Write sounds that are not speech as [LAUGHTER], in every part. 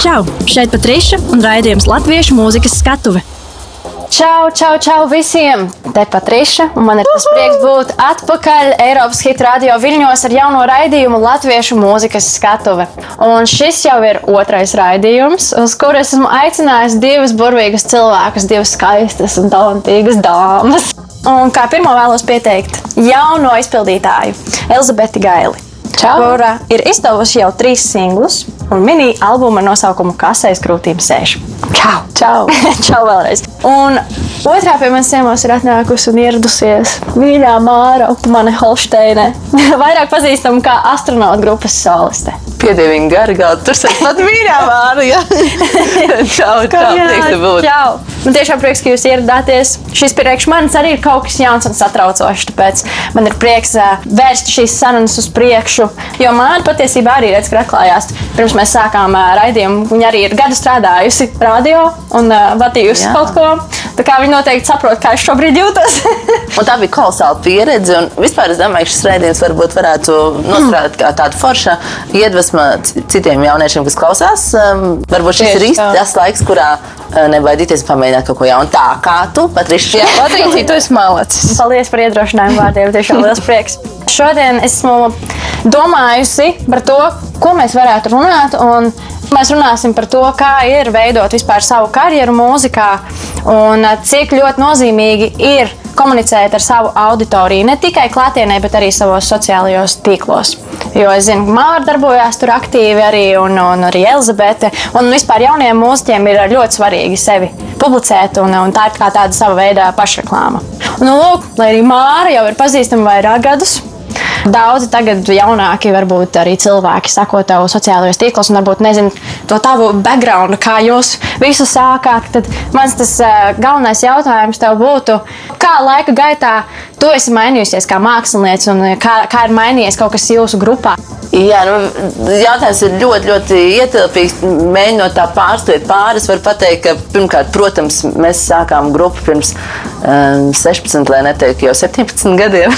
Čau! Šeit Patriša un raidījums Latviešu mūzikas skatuve. Čau, čau, čau visiem! Te Patriša, un man ir tas prieks būt atpakaļ Eiropas Hit radio viļņos ar jauno raidījumu Latviešu mūzikas skatuve. Un šis jau ir otrais raidījums, uz kuru esmu aicinājis divas burvīgas cilvēkus, divas skaistas un talantīgas dāmas. Un kā pirmo vēlos pieteikt jauno izpildītāju Elizabeti Gaili. Čau. Kura ir izdevusi jau trīs singlus un mini albumu ar nosaukumu Kasēs krūtīm sēž. Čau! Čau. [LAUGHS] Čau vēlreiz! Un otrā pie manis ciemos ir atnākusi un ieradusies mīļā Māra Upmane Holsteine, [LAUGHS] vairāk pazīstama kā astronauta grupas soliste. Piedieviņa gara galda. Tur sēž pat mīļā vārda. Ja? [LAUGHS] čau, čau. Būt. Čau! Man tiešām prieks, ka jūs ieradāties. Šis priekš manis arī ir kaut kas jauns un satraucošs. Tāpēc man ir prieks uh, vērst šīs sarunas uz priekšu. Jo man patiesībā arī redz, ka atklājās pirms mēs sākām uh, raidījumu. Viņa arī ir gadu strādājusi radio un uh, vadījusi Jā. kaut ko. Tā kā viņi noteikti saprot, kā es šobrīd jūtos. [LAUGHS] Un tā bija kolosāla pieredze. Un vispār es domāju, ka šis raidījums varbūt varētu nostrādāt kā tāda forša iedvesma citiem jauniešiem, kas klausās. Um, varbūt šis Tieši ir īsti tas laiks, kurā nebaidīties pamēģināt kaut ko jaunu. Tā kā tu, Patriša. Jā, Patricija, tu esi malacis. [LAUGHS] Paldies par iedrošinājumu vārdiem. Tiešām liels prieks. Šodien esmu domājusi par to, ko mēs varētu runāt. un Mēs runāsim par to, kā ir veidot vispār savu karjeru mūzikā un eh, cik ļoti nozīmīgi ir komunicēt ar savu auditoriju. Ne tikai klātienē, bet arī savos sociālajos tīklos. Jo es zinu, ka Mārta darbojās tur aktīvi arī, un, un arī Elizabete. Un vispār jauniem mūziķiem ir ļoti svarīgi sevi publicēt, un, un tā ir kā tāda sava veida pašreklāma. Nu, lūk, lai arī Māra jau ir pazīstama vairāk gadus. Daudzi tagad jaunāki, varbūt arī cilvēki, sako tev sociālajos tīklos, un varbūt nezinu to tavu background, kā jūs visu sākāt. Tad mans tas uh, galvenais jautājums tev būtu, kā laika gaitā tu esi mainījusies kā mākslinieca, un eh, kā, kā ir mainījies kaut kas jūsu grupā? Jā, nu, jautājums ir ļoti, ļoti ietilpīgs. Mēģinot tā pārstāvēt pāris, var pateikt, ka pirmkārt, protams, mēs sākām grupu pirms um, 16, lai neteiktu jau 17 gadiem.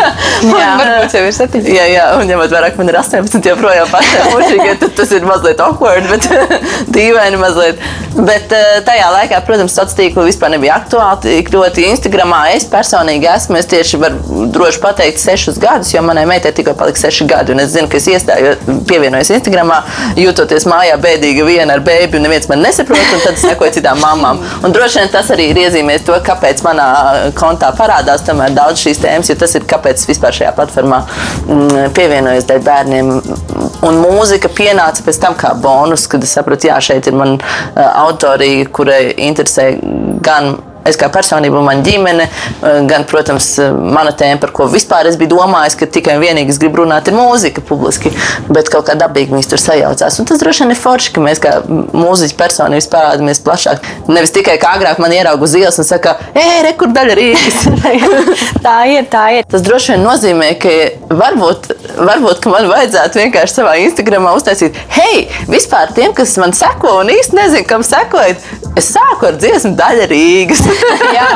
[LAUGHS] Jā, varbūt jau ir 7. Jā, jā, un ņemot vērā, ka man ir 18, joprojām pašai tas ir mazliet awkward, bet [LAUGHS] dīvaini mazliet. Bet eh, tajā laikā, protams, sociālā tīkla vispār nebija aktuāli. Tik ļoti Instagramā es personīgi esmu, es tieši varu droši pateikt, sešus gadus, jo manai meitai tikko palika seši gadi. Es zinu, ka es iestāju, pievienojos Instagramā, jūtoties mājā bēdīga viena ar bērnu, un neviens man nesaprot, un tad sekoju citām mamām. Un droši vien tas arī ir iezīmējis to, kāpēc manā kontā parādās daudz šīs tēmas, jo tas ir kāpēc es vispār šajā platformā mm, pievienojos dēļ bērniem. Un mūzika pienāca pēc tam kā bonus, kad es sapratu, jā, šeit ir man uh, autorija, kurai interesē gan es kā personība, mana ģimene, uh, gan, protams, uh, mana tēma, par ko vispār es biju domājis, ka tikai un vienīgi es gribu runāt, ir mūzika publiski, bet kaut kā dabīgi viņas tur sajaucās. Un tas droši vien ir forši, ka mēs kā mūziķi personības parādāmies plašāk. Nevis tikai kā agrāk man ierauga uz ielas un saka, ej, rekur daļa Rīgas. [LAUGHS] tā ir, tā ir. Tas droši vien nozīmē, ka varbūt, varbūt ka man vajadzētu vienkārši savā Instagramā uztaisīt, hei, vispār tiem, kas man seko un īsti nezinu, kam sekojat, es sāku ar dziesmu daļa Rīgas. [LAUGHS] Jā.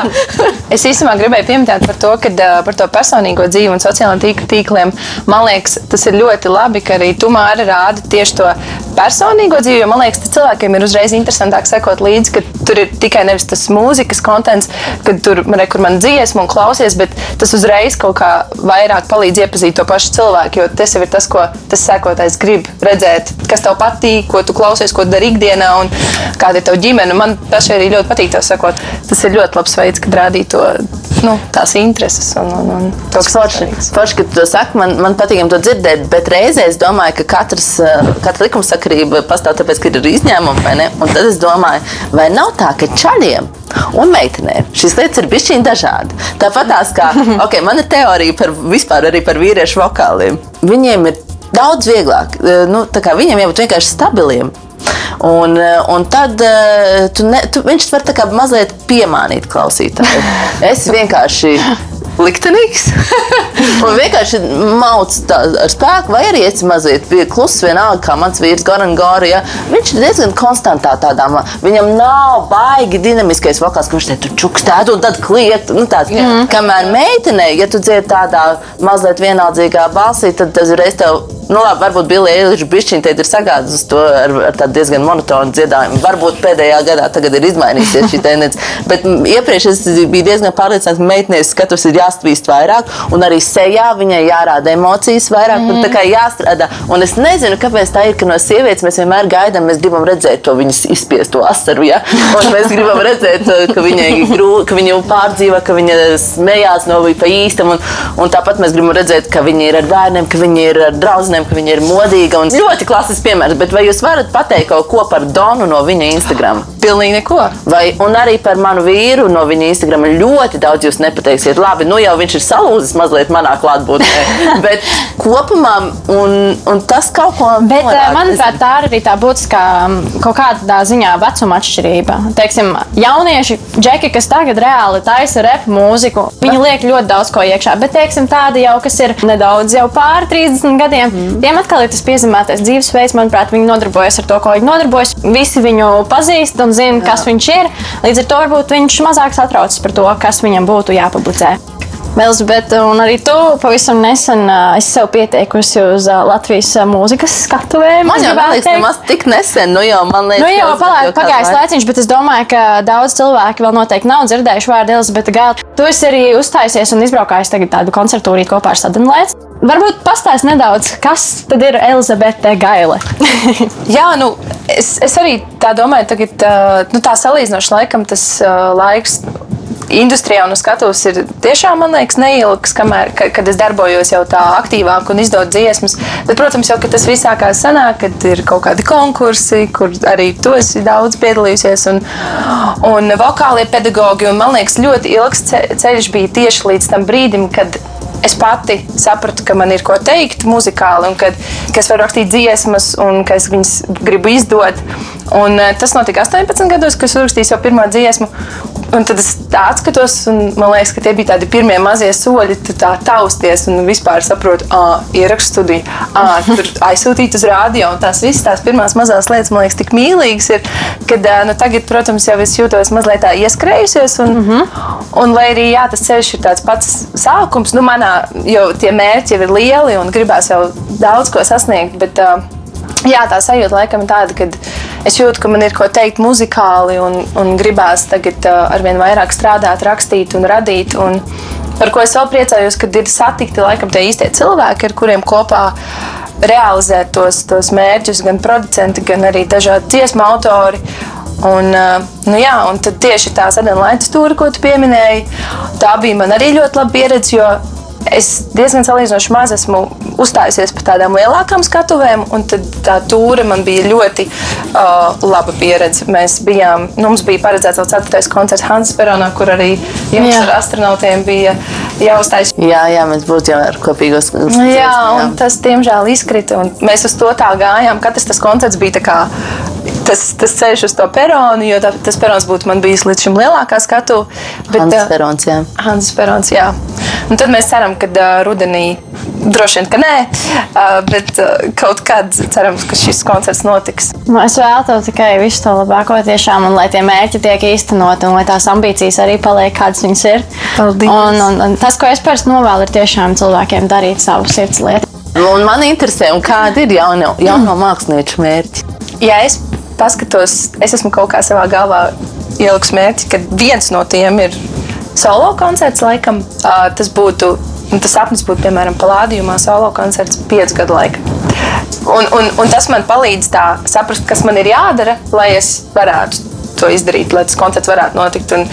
Es īstenībā gribēju pieminēt par to, ka par to personīgo dzīvi un sociālajiem tīk- tīkliem. Man liekas, tas ir ļoti labi, ka arī tu māri rādi tieši to personīgo dzīvi. Man liekas, ka cilvēkiem ir uzreiz interesantāk sekot līdzi, ka tur ir tikai nevis tas mūzikas kontents, kad tur re, kur man dziesmu un klausies, bet tas uzreiz kaut kā vairāk palīdz iepazīt to pašu cilvēku. Jo tas jau ir tas, ko tas sekotājs grib redzēt, kas tev patīk, ko tu klausies, ko dari ikdienā un kāda ir tava ģimene. Man pašai arī ļoti patīk to sekot. Tas ir ļoti labs veids, kā rādīt to, nu, tās intereses un, un, un ir Forši, forši, ka tu to saki, man, man patīk to dzirdēt, bet reizē es domāju, ka katrs, eh, katra likumsakarība pastāv tāpēc, ka ir izņēmumi, vai ne? Un tad es domāju, vai nav tā, ka čaļiem un meitenēm šīs lietas ir bijušķīgi dažādi. Tāpat tās kā, [LAUGHS] ok, man ir teorija par vispār arī par vīriešu vokāliem. Viņiem ir daudz vieglāk, eh, nu, tā kā viņiem jābūt vienkārši stabiliem. Un, eh, un tad eh, tu ne, tu, viņš var tā kā mazliet piemānīt klausītāju. [LAUGHS] Es vienkārši liktenīgs [LAUGHS] un vienkārši mauc tā ar spēku, vai arī es mazliet kluss, vienalga, kā mans vīrs Goran Gori. Ja? Viņš ir diezgan konstantā tādā, viņam nav baigi dinamiskais vokāls, viņš te tur čukstētu un tad kliet. Nu, tāds, kamēr meitenei, ja tu dziedi tādā mazliet vienaldzīgā balsī, tad tas reiz tev nu, labi, varbūt Billy Eilish bišķiņ te ir sagādus to ar, ar tādu diezgan monotonu dziedājumu. Varbūt pēdējā gadā tagad ir izmainījusies šī tendence. [LAUGHS] Bet iepriekš es biju diezgan pārliecināts, ka meitenes skatus ir jāstvīst vairāk, un arī sejā viņai jārāda emocijas vairāk, mm. un tā kā jāstrādā. Un es nezinu, kāpēc tā ir, ka no sievietes mēs vienmēr gaidām, mēs gribam redzēt to viņas izspiesto asaru, ja? un mēs gribam redzēt, ka viņai grūti, ka viņa pārdzīvo, ka viņa smējās no viņa pa īstam, un, un tāpat mēs gribam redzēt, ka viņa ir ar bērniem, ka viņa ir ar draugiem, ka viņa ir modīga. Un ļoti klasisks piemērs, bet vai jūs varat pateikt kaut ko par Donu no viņa Instagram? Pilnīgi neko. Vai, un arī par manu vīru no viņa Instagram ļoti daudz jūs nepateiksiet. Labi, nu jau viņš ir salūzis mazliet manā klātbūtnē, [LAUGHS] bet kopumā un, un tas kaut ko. Bet, norāda. manuprāt, tā arī tā būtiskā kaut kādā ziņā vecuma atšķirība. Teiksim, jaunieši, džeki, kas tagad reāli taisa rep mūziku, viņi liek ļoti daudz ko iekšā. Bet, teiksim, tādi jau, kas ir nedaudz jau pāri 30 gadiem, mm. Tiem atkal ir tas piezīmētais dzīvesveids. Manuprāt, viņi nodarbojas ar to, ko viņi nodarbojas. Visi viņu pazīst un zina, kas viņš ir. Līdz ar to varbūt viņš mazāk satraucas par to, kas viņam būtu jāpublicē. Elizabete, un arī tu pavisam nesen uh, esi sev pieteikusi uz uh, Latvijas uh, mūzikas skatuvēm. Man jau liekas, nemaz tik nesen, nu jau man liekas, Nu, jau jau palā- kādu pagājis laiciņš, bet es domāju, ka daudz cilvēku vēl noteikti nav dzirdējuši vārdu Elizabete Gaila. Tu esi arī uzstājusies un izbraukājis tagad tādu koncertūrī kopā ar Sadenlaids. Varbūt pastāst nedaudz, kas tad ir Elizabete Gaile? [LAUGHS] Jā, nu, es, es arī tā domāju, tagad, nu, tā salīdzinoši laikam tas ā, laiks. Industrijā un uz skatuves ir tiešām, man liekas, neilgs, kamēr, ka, kad es darbojos jau tā aktīvāk un izdodu dziesmas. Bet, protams, jau tas viss sākās senāk, kad ir kaut kādi konkursi, kur arī tu esi daudz piedalījusies, un, un vokālie pedagogi. Un, man liekas, ļoti ilgs ce- ceļš bija tieši līdz tam brīdim, kad es pati sapratu, ka man ir ko teikt muzikāli, un kad, ka es varu rakstīt dziesmas, un ka es viņas gribu izdot. Un, eh, tas notika 18 gados, kad es uzrakstīju savu pirmo dziesmu. Un tad es atskatos, un man liekas, ka tie bija tādi pirmie mazie soļi. Tu tā tausties un vispār saproti, ah, ierakstu studiju, ah, tur [LAUGHS] aizsūtīt uz rādio. Un tās visas tās pirmās mazās lietas, man liekas, tik mīlīgas ir, kad eh, nu, tagad, protams, jau es jūtos mazliet tā ieskrējusies. Un, mm -hmm. un lai arī jā, tas ceļš ir tāds pats sākums, nu, manā jau tie mērķi jau ir lieli un gribās jau daudz ko sasniegt. Bet, uh, Jā, tā sajūta laikam ir tāda, ka es jūtu, ka man ir ko teikt muzikāli, un, un gribās tagad uh, arvien vairāk strādāt, rakstīt un radīt. Un par ko es vēl priecājos, kad ir satikti laikam tie īstie cilvēki, ar kuriem kopā realizēt tos, tos mērķus, gan producenti, gan arī dažādi dziesmu autori. Un, uh, nu jā, un tieši tā sadarbības stūra, ko tu pieminēji, tā bija man arī ļoti laba pieredze. jo Es diezgan salīdzinoši maz esmu uzstājusies par tādām lielākām skatuvēm, un tā tūre man bija ļoti uh, laba pieredze. Mēs bijām, nu, mums bija paredzēts vēl ceturtais koncerts Hansa Peronā, kur arī jums Jā. ar astronautiem bija jāuzstājas. Jā, jā, mēs būtu jau ar kopīgos Jā, un tas diemžēl izkrita. un Mēs uz to tā gājām. Katrs tas koncerts bija tā kā tas, tas ceļš uz to peronu, jo tā, tas perons būtu man bijis līdz šim lielākā skatu. Bet, Hans Perons, jā. Hansa Perons, jā. Un tad mēs ceram, ka uh, rudenī, droši vien, ka nē, uh, bet uh, kaut kad cerams, ka šis koncerts notiks. Nu, es vēlu tev tikai visu to labāko, tiešām, un lai tie mērķi tiek īstenoti, un lai tās ambīcijas arī paliek, kādas viņas ir. Paldies. Un, un, un tas, ko es parasti novēlu, ir tiešām cilvēkiem darīt savu sirds lietu. Un man interesē, un kādi ir jauno, jauno mākslinieku mērķi? Ja es paskatos, es esmu kaut kā savā galvā ielikus mērķi, ka viens no tiem ir solo koncerts, laikam. Uh, tas būtu, un tas sapnis būtu, piemēram, Palādījumā solo koncerts piecu gadu laikā. Un, un, un tas man palīdz tā saprast, kas man ir jādara, lai es varētu to izdarīt, lai tas koncerts varētu notikt. Un,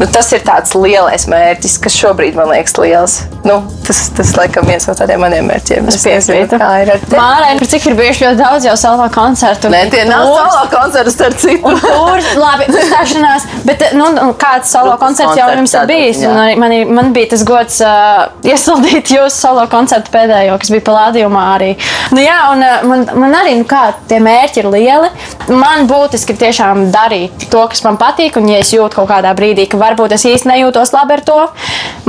nu, tas ir tāds lielais mērķis, kas šobrīd man liekas liels. Nu, tas, tas laikam viens no tādiem maniem mērķiem. Es piekrītu. kā ir ar tevi. Mārai, par cik ir bijuši ļoti daudz jau solo koncertu. Nē, tie nav solo koncerti starp citu. Tur, labi, uzstāšanās, bet nu, nu, kāds solo koncerts jau jums ir bijis? man, ir- man bija tas gods uh, iesildīt jūsu solo koncertu pēdējo, kas bija Palādījumā arī. Nu, jā, un uh, man, man arī, nu kā, tie mērķi ir lieli. Man būtiski tiešām darīt to, kas man patīk, un ja es jūtu kaut kādā brīdī, ka varbūt es īsti nejūtos labi ar to,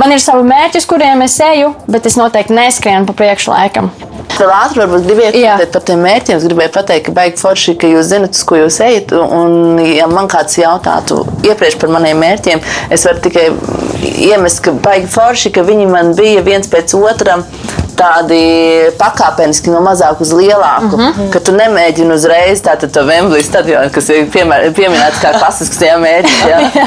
man ir savi mērķi, uz kuriem es eju, bet es noteikti neskrienu pa priekšu laikam. Vēl ātri varbūt gribēju Jā. pateikt par tiem mērķiem. Es gribēju pateikt, ka baigi forši, ka jūs zinat, uz ko jūs ejat. Un, ja man kāds jautātu iepriekš par maniem mērķiem, es varu tikai iemest, ka baigi forši, ka viņi man bija viens pēc otra tādi pakāpeniski no mazāk uz lielāku. Mm -hmm. Ka tu nemēģini uzreiz tādu to Wembley stadionu, kas ir pieminēts kā klasisks jā, mērķis. Jā.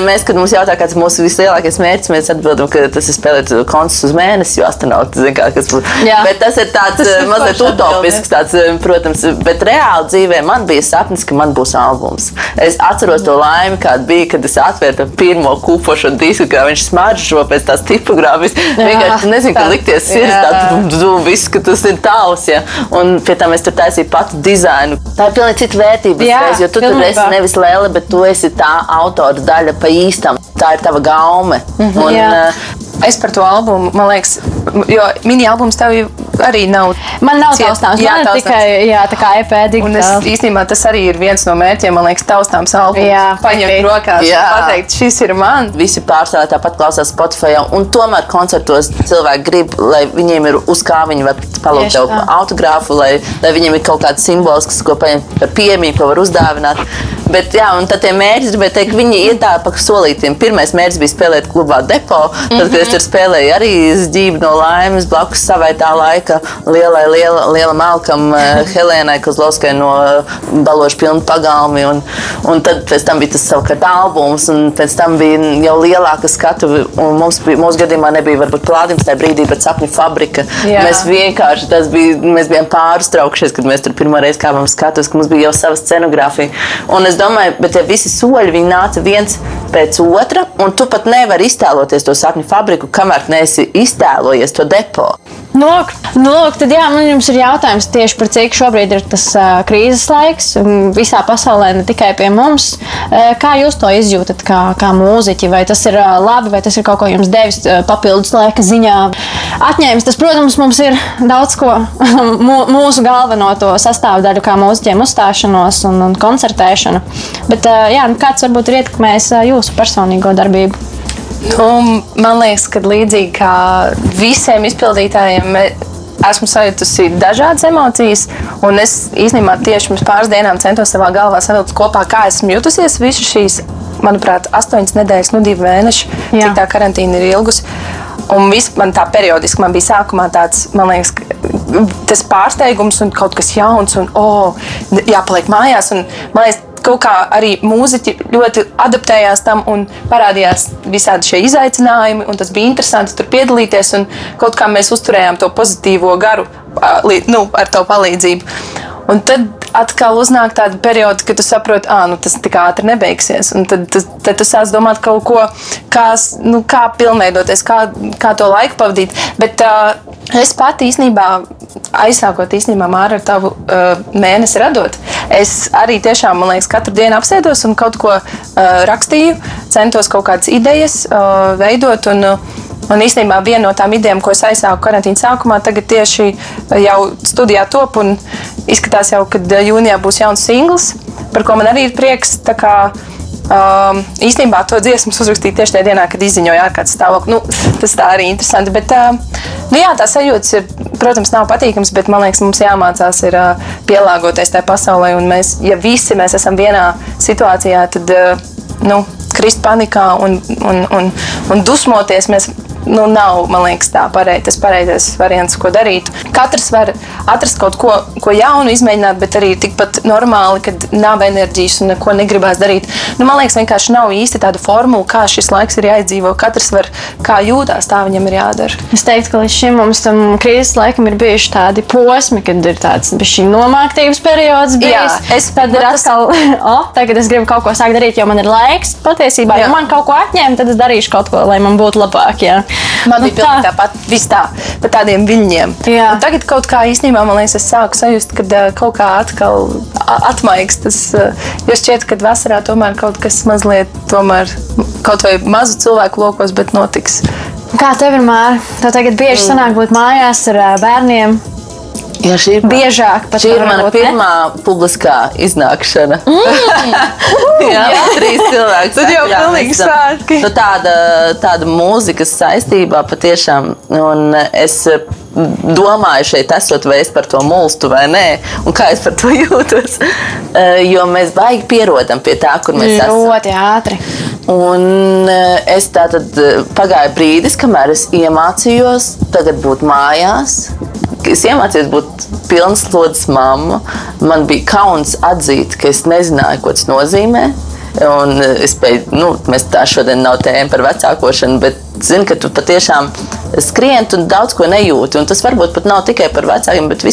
[LAUGHS] Mēs, kad mums jautā, kāds ir mūsu vislielākais mērķis, mēs atbildam, ka tas ir spēlēt koncertus uz mēnesi, jo astronauti zina, kā, kas būs. Bet tas ir tāds tas mazliet utopisks, tāds, protams, bet reāli dzīvē man bija sapnis, ka man būs albums. Es atceros to laimi, kāda bija, kad es atvēru to pirmo kupošo disku, kā viņš smaržo pēc tās tipogrāfijas. Vienkārši nezinu, kā likties sirds, tā viss, ka tas ir tavs. Ja? Un pie tam es tur taisīju patu dizainu. Tā ir pilnīgi cita vērtība. Jā, reiz, jo tu pilnībā. tur esi nevis lēle, bet tu esi tā autora daļa pa īstam. Tā ir tava gaume. Mm -hmm, un, jā. Es par to albumu, man liekas, jo mini albums tev arī nav. Man nav taustāms, jā, man taustāms. tikai jā, tā kā EP digitāli. Un es, īstenībā tas arī ir viens no mērķiem, man liekas, taustāms albums. Jā, paņemt rokās jā. pateikt, šis ir man. Visi pārstāvji tāpat klausās Spotify, un tomēr koncertos cilvēki grib, lai viņiem ir uz kā viņi var palūgt tev autogrāfu, lai, lai viņiem ir kaut kāds simbols, kas, ko paņemt par piemību, ko var uzdāvināt. Bet, jā, un tad tie mērķi, gribēju teikt, viņi iet tā pa solītiem. Pirmais mērķis bija spēlēt klubā depo, tad, kad es tur spēlēju arī zīmi no laimes blakus savai tā laika lielai, liela, liela Malkam, eh, [LAUGHS] Helēnai Kozlovskai no eh, Balošu pilnu pagalmi. Un, un tad pēc tam bija tas savukārt albums, un pēc tam bija jau lielāka skatu. Mums bija, mūsu gadījumā nebija varbūt plādījums tajā brīdī, bet sapņu fabrika. Jā. Mēs vienkārši, tas bija, mēs bijām pārstraukšies, kad mēs tur pirmo reizi kāpām skatus, ka mums bija jau sava scenogrāfija. Un es domāju, bet tie visi soļi, viņi nāca viens pēc otra, un tu pat nevari iztēloties to sapņu fabriku, kamēr neesi iztēlojies to depo. Nu, nu, tad jā, man jums ir jautājums tieši par cik šobrīd ir tas uh, krīzes laiks visā pasaulē, ne tikai pie mums. Uh, kā jūs to izjūtat kā, kā mūziķi? Vai tas ir uh, labi, vai tas ir kaut ko jums devis uh, papildus laika ziņā? Atņēmis tas, protams, mums ir daudz ko [LAUGHS] mūsu galveno to sastāvdaļu, kā mūziķiem uzstāšanos un, un koncertēšanu. Bet uh, jā, nu, kāds varbūt ir ietekmējis uh, jūsu personīgo darbību? Nu, man liekas, ka līdzīgi kā visiem izpildītājiem, esmu sajutusi dažādas emocijas. Un es īstenībā tieši pirms pāris dienām centos savā galvā savilkt kopā, kā esmu jutusies visu šīs, manuprāt, astoņas nedēļas, nu divi mēneši, Jā. cik tā karantīna ir ilgusi. Un viss man tā periodiski man bija sākumā tāds, man liekas, tas pārsteigums un kaut kas jauns, un oh, jāpaliek mājās. Un, man liekas, kaut kā arī mūziķi ļoti adaptējās tam un parādījās visādi šie izaicinājumi. Tas bija interesanti tur piedalīties un kaut kā mēs uzturējām to pozitīvo garu nu, ar to palīdzību. Un tad atkal uznāk tāda perioda, kad tu saproti, ka nu, tas tik ātri nebeigsies. Un tad, tad, tad tu sāc domāt kaut ko, kā, nu, kā pilnveidoties, kā, kā to laiku pavadīt. Bet uh, es pati īstenībā, aizsākot īstenībā māru ar tavu uh, mēnesi radot, es arī tiešām, man liekas, katru dienu apsēdos un kaut ko uh, rakstīju, centos kaut kādas idejas uh, veidot. Un, uh, Un īstenībā viena no tām idejām, ko es aizsāku karantīnas sākumā, tagad tieši jau studijā top un izskatās jau, ka jūnijā būs jauns singls, par ko man arī ir prieks. Um, īstenībā to dziesmu uzrakstīju tieši tajā dienā, kad izziņoja ārkārtas stāvokli. Nu, [LAUGHS] tas tā arī interesanti. Bet, uh, nu, jā, tā sajūta ir, protams, nav patīkams, bet man liekas, mums jāmācās ir, uh, pielāgoties tajā pasaulē. Un mēs, ja visi mēs esam vienā situācijā, tad uh, nu, krist panikā un, un, un, un dusmoties. Mēs nu, nav, man liekas, tā pareiz, tas pareizais variants, ko darīt. Katrs var atrast kaut ko, ko jaunu, izmēģināt, bet arī tikpat normāli, kad nav enerģijas un neko negribās darīt. Nu, man liekas, vienkārši nav īsti tāda formula, kā šis laiks ir jāizdzīvo. Katrs var kā jūtās, tā viņam ir jādara. Es teiktu, ka līdz šim mums tam krīzes laikam ir bijuši tādi posmi, kad ir tāds šī nomāktības periods. Bijis, Jā, es tad ir atkal, [LAUGHS] oh, tagad es gribu kaut ko sākt darīt, jo man ir laiks patiesībā. Ja man kaut ko atņemt, tad es darīšu kaut ko, lai man būtu labāk. Jā. Man nu, bija tā. tāpat, viss tā, pa tādiem viļņiem. Tagad kaut kā īstenībā man liekas, es sāku sajust, ka uh, kaut kā atkal atmaigs tas, uh, jo šķiet, ka vasarā tomēr kaut kas mazliet, tomēr kaut vai mazu cilvēku lokos, bet notiks. Kā tev māra? Tev tagad bieži mm. sanāk būt mājās ar bērniem. Jā, šī ir biežāk. Šī ir mana pirmā ne? publiskā iznākšana. Mm. [LAUGHS] jā, jā. [LAUGHS] trīs cilvēki. Tad jau pilnīgi svētki. Nu, tāda, tāda mūzikas saistībā patiešām. Un es domāju šeit, esot vai es par to mulstu vai nē, un kā es par to [LAUGHS] jūtos. Eh, jo mēs baigi pierodam pie tā, kur mēs esam. Ļoti ātri. Un eh, es tātad eh, pagāju brīdis, kamēr es iemācījos tagad būt mājās. Es iemācījos būt pilns slodzes mamma. Man bija kauns atzīt, ka es nezināju, ko tas nozīmē. Un es spēju, nu, mēs tā šodien nav tēma par vecākošanu, bet zinu, ka tu patiešām skrien un daudz ko nejūti. Un tas varbūt pat nav tikai par vecākiem, bet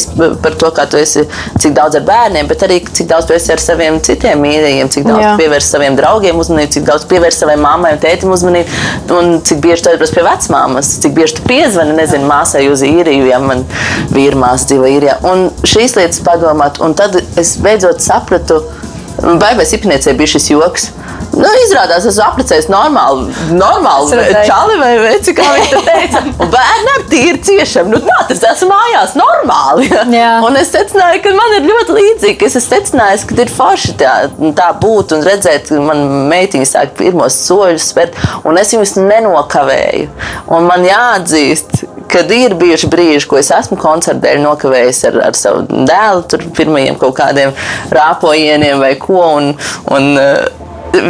par to, kā tu esi, cik daudz ar bērniem, bet arī cik daudz tu esi ar saviem citiem mīļajiem, cik daudz pievērsi saviem draugiem uzmanību, cik daudz pievērsi savai mammai un tētim uzmanību, un cik bieži tu aizbrauc pie vecmāmas, cik bieži tu piezvani, nezinu, māsai uz īriju, ja man vīrmās dzīvo īrijā. Un šīs lietas padomāt, un tad es beidzot sapratu, Vai vai sipniecei bija šis joks? Nu, izrādās, es esmu apprecējis normāli, normāli čali vai veci, kā viņi teica. [LAUGHS] Un bērni ar tīri ciešam. Nu, nā, tas esmu mājās normāli. Jā. Un es secināju, ka man ir ļoti līdzīgi. Es esmu secinājis, ka ir forši tā, tā būt un redzēt, ka man meitiņa sāk pirmos soļus spērt, un es viņus nenokavēju. Un man jāatzīst, kad ir bijuši brīži, ko es esmu koncerta dēļ nokavējis ar, ar savu dēlu, tur pirmajiem kaut kādiem rāpojieniem vai ko. Un, un,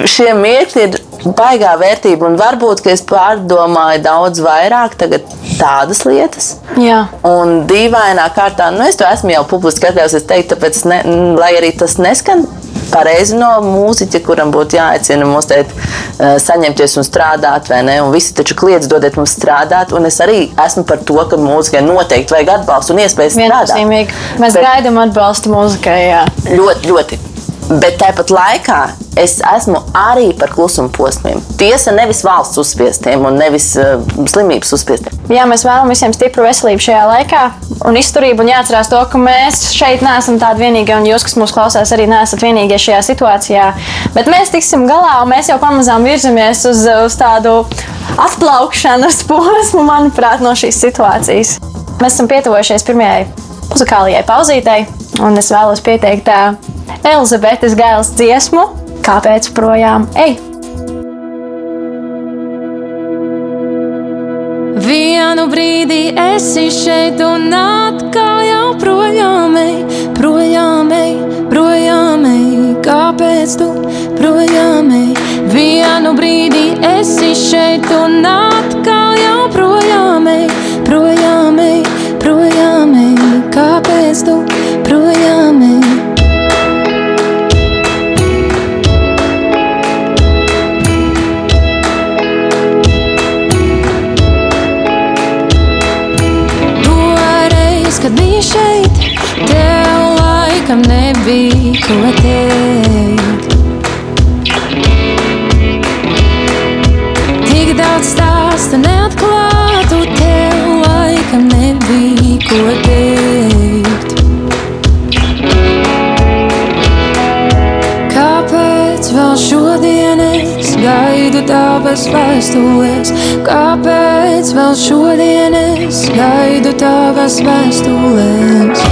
šie mirkļi ir baigā vērtība, un varbūt es pārdomāju daudz vairāk tādas lietas. Jā. Un dīvainā kārtā, nu, es to esmu jau publiski atļauts, es teiktu, tāpēc, ne, lai arī tas neskan. Pareizi no mūziķa, kuram būtu jāaicina mums teikt, eh, saņemties un strādāt, vai ne? Un visi taču kliedz, dodiet mums strādāt. Un es arī esmu par to, ka mūzikai noteikti vajag atbalstu un iespējas strādāt. Mēs Bet, gaidām atbalstu mūzikai. Jā. Ļoti, ļoti. Bet tāpat laikā es esmu arī par klusuma posmiem. Tiesa nevis valsts uzspiestiem un nevis uh, slimības uzspiestiem. Jā, mēs vēlamies visiem stipru veselību šajā laikā un izturību. Un jāatcerās to, ka mēs šeit neesam tādi vienīgie, un jūs, kas mūs klausās, arī neesat vienīgie šajā situācijā. Bet mēs tiksim galā, un mēs jau pamazām virzamies uz, uz tādu atplaukšanas posmu, manuprāt, no šīs situācijas. Mēs esam pietuvojušies pirmajai muzikālajai pauzītei, un es vēlos pieteikt tā Elizabetes Gailes dziesmu Kāpēc projām ej? Vienu brīdi esi šeit un atkal jau projām ej, projām ej, projām ej. Kāpēc tu projām ej? Vienu brīdi esi šeit un atkal jau projām ej, teikt. Tik daudz stāstu neatklātu, tev laikam nebija ko teikt. Kāpēc vēl šodien es gaidu tavas vēstules? Kāpēc vēl šodien es gaidu tavas vēstules?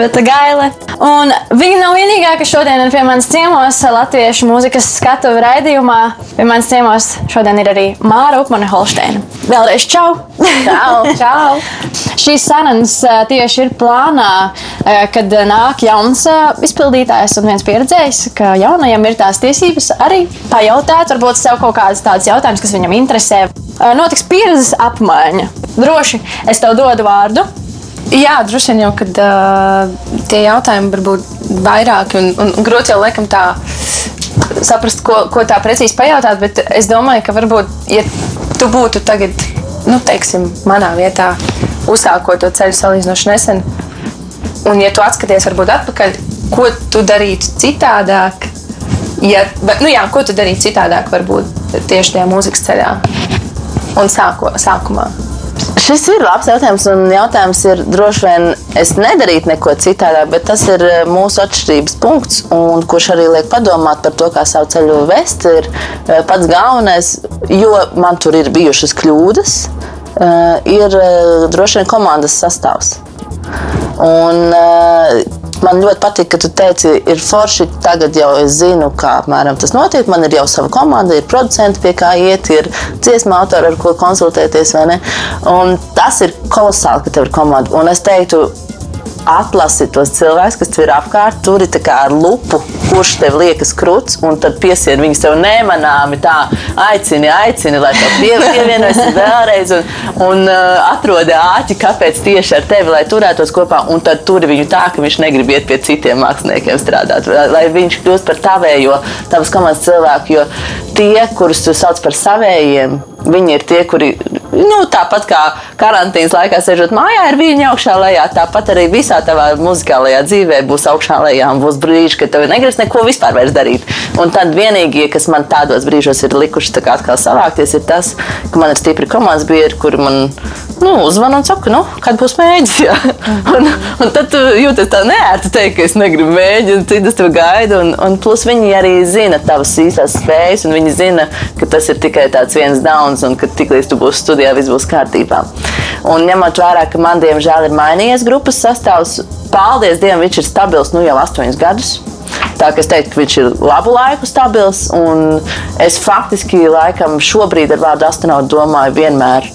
Elizabete Gaile. Un viņa nav vienīgā, kas šodien ir pie manis ciemos Latviešu mūzikas skatu raidījumā. Pie manis ciemos šodien ir arī Māra Upmane Holsteina. Vēlreiz čau! Čau! [LAUGHS] čau. Šīs sarunas eh, tieši ir plānā, eh, kad nāk jauns eh, izpildītājs un viens pieredzējis, ka jaunajam ir tās tiesības arī pajautāt, varbūt sev kaut kādas tādas jautājumas, kas viņam interesē. Notiks pieredzes apmaiņa. Droši es tev dodu vārdu. Jā, droši vien jau, kad uh, tie jautājumi var būt vairāki un, un, un grūti jau laikam tā saprast, ko, ko tā precīzi pajautāt. Bet es domāju, ka varbūt, ja tu būtu tagad, nu, teiksim, manā vietā, uzsākot to ceļu salīdzinoši nesen, un ja tu atskaties varbūt atpakaļ, ko tu darītu citādāk, ja, nu jā, ko tu darītu citādāk varbūt tieši tajā mūzikas ceļā un sāko, sākumā. Šis ir labs jautājums, un jautājums ir droši vien, es nedarītu neko citādāk, bet tas ir eh, mūsu atšķirības punkts, un kurš arī liek padomāt par to, kā savu ceļu vest, ir eh, pats galvenais, jo man tur ir bijušas kļūdas, eh, ir droši vien komandas sastāvs. Un, Man ļoti patīk, ka tu teici, ir forši. Tagad jau es zinu, kā apmēram tas notiek. Man ir jau sava komanda, ir producenti, pie kā iet, ir dziesmu autori, ar ko konsultēties. Un tas ir kolosāli, ka tev ir komanda. Un es teiktu, atlasi tos cilvēkus, kas tev ir apkārt, tur ir ar lupu, kurš tev liekas krūts, un tad piesien viņus tev nemanāmi tā, aicini, aicini, lai tev pie, pievienojas vēlreiz, un, un uh, atrodi āķi, kāpēc tieši ar tevi, lai turētos kopā, un tad tur viņu tā, ka viņš negrib iet pie citiem māksliniekiem strādāt, lai viņš kļūst par tavējo, tavas komandas cilvēku, jo tie, kurus tu sauc par savējiem, viņi ir tie, kuri nu, tāpat kā karantīnas laikā sēžot mājā, ir viņa augšā lejā. Tāpat arī visā tavā muzikālajā dzīvē būs augšā lejā un būs brīži, kad tev negribas neko vispār darīt. Un tad vienīgie, kas man tādos brīžos ir likuši tā atkal savākties, ir tas, ka man ir stipri komandas biedri, kuri man nu, uzvan un saka, nu, kad būs mēģis. [LAUGHS] Ja? Un, un tad jūties tā neērti teikt, ka es negribu mēģināt, citas tev gaida. Un, un plus viņi arī zina tavas īstās spējas, un viņi zina, ka tas ir tikai tāds viens dauns, un ka tiklīdz tu būsi studijā, viss būs kārtībā. Un ņemot vērā, ka man diemžēl ir mainījies grupas sastāvs, paldies Dievam, viņš ir stabils nu jau astoņus gadus. Tā kā es teiktu, ka viņš ir labu laiku stabils, es faktiski laikam šobrīd ar vārdu astronautu domāju vienmēr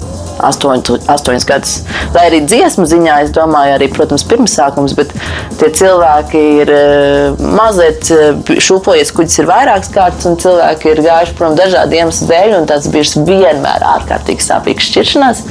astoņ, astoņas gadus. Lai arī dziesmu ziņā, es domāju, arī, protams, pirmsākums, bet tie cilvēki ir eh, mazliet eh, šūpojies, kuģis ir vairākas kārtas, un cilvēki ir gājuši prom dažādu iemeslu dēļ, un tas bijis vienmēr ārkārtīgi sāpīgs šķiršanās.